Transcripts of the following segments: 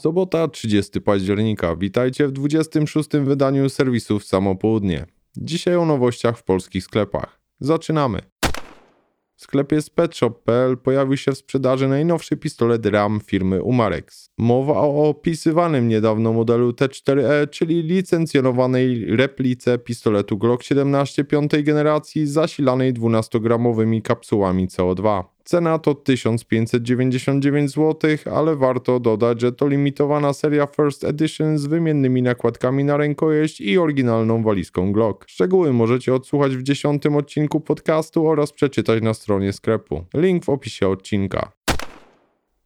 Sobota 30 października. Witajcie w 26 wydaniu serwisów Samopołudnie. Dzisiaj o nowościach w polskich sklepach. Zaczynamy. W sklepie spetshop.pl pojawił się w sprzedaży najnowszy pistolet RAM firmy Umarex. Mowa o opisywanym niedawno modelu T4E, czyli licencjonowanej replice pistoletu Glock 17 piątej generacji zasilanej 12-gramowymi kapsułami CO2. Cena to 1599 zł, ale warto dodać, że to limitowana seria First Edition z wymiennymi nakładkami na rękojeść i oryginalną walizką Glock. Szczegóły możecie odsłuchać w dziesiątym odcinku podcastu oraz przeczytać na stronie sklepu. Link w opisie odcinka.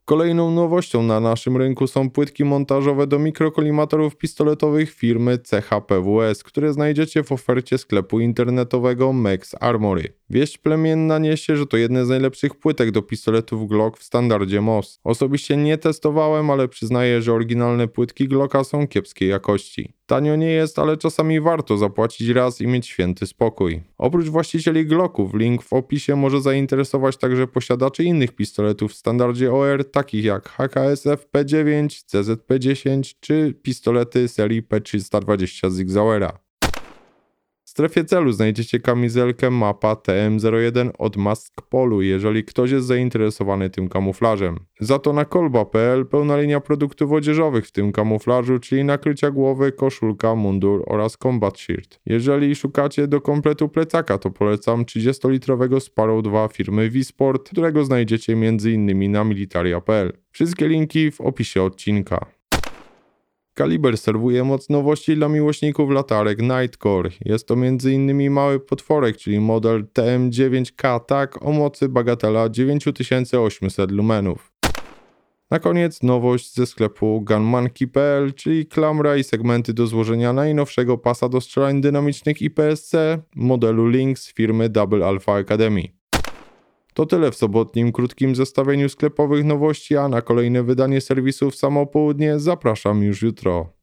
Kolejną nowością na naszym rynku są płytki montażowe do mikrokolimatorów pistoletowych firmy CHPWS, które znajdziecie w ofercie sklepu internetowego Max Armory. Wieść plemienna niesie, że to jedne z najlepszych płytek do pistoletów Glock w standardzie MOS. Osobiście nie testowałem, ale przyznaję, że oryginalne płytki Glocka są kiepskiej jakości. Tanio nie jest, ale czasami warto zapłacić raz i mieć święty spokój. Oprócz właścicieli Glocków, link w opisie może zainteresować także posiadaczy innych pistoletów w standardzie OR, takich jak HKSF P9, CZP10 czy pistolety serii P320 z Xauera strefie celu znajdziecie kamizelkę mapa TM01 od Mask Polu, jeżeli ktoś jest zainteresowany tym kamuflażem. Za to na kolba.pl pełna linia produktów odzieżowych w tym kamuflażu, czyli nakrycia głowy, koszulka, mundur oraz combat shirt. Jeżeli szukacie do kompletu plecaka, to polecam 30-litrowego Sparrow 2 firmy V-Sport, którego znajdziecie m.in. na militaria.pl. Wszystkie linki w opisie odcinka. Kaliber serwuje moc nowości dla miłośników latarek Nightcore. Jest to m.in. mały potworek, czyli model TM9K tak o mocy bagatela 9800 lumenów. Na koniec nowość ze sklepu gunmanki.pl, czyli klamra i segmenty do złożenia najnowszego pasa do strzelań dynamicznych IPSC modelu Lynx firmy Double Alpha Academy. To tyle w sobotnim krótkim zestawieniu sklepowych nowości, a na kolejne wydanie serwisów Samo Południe zapraszam już jutro.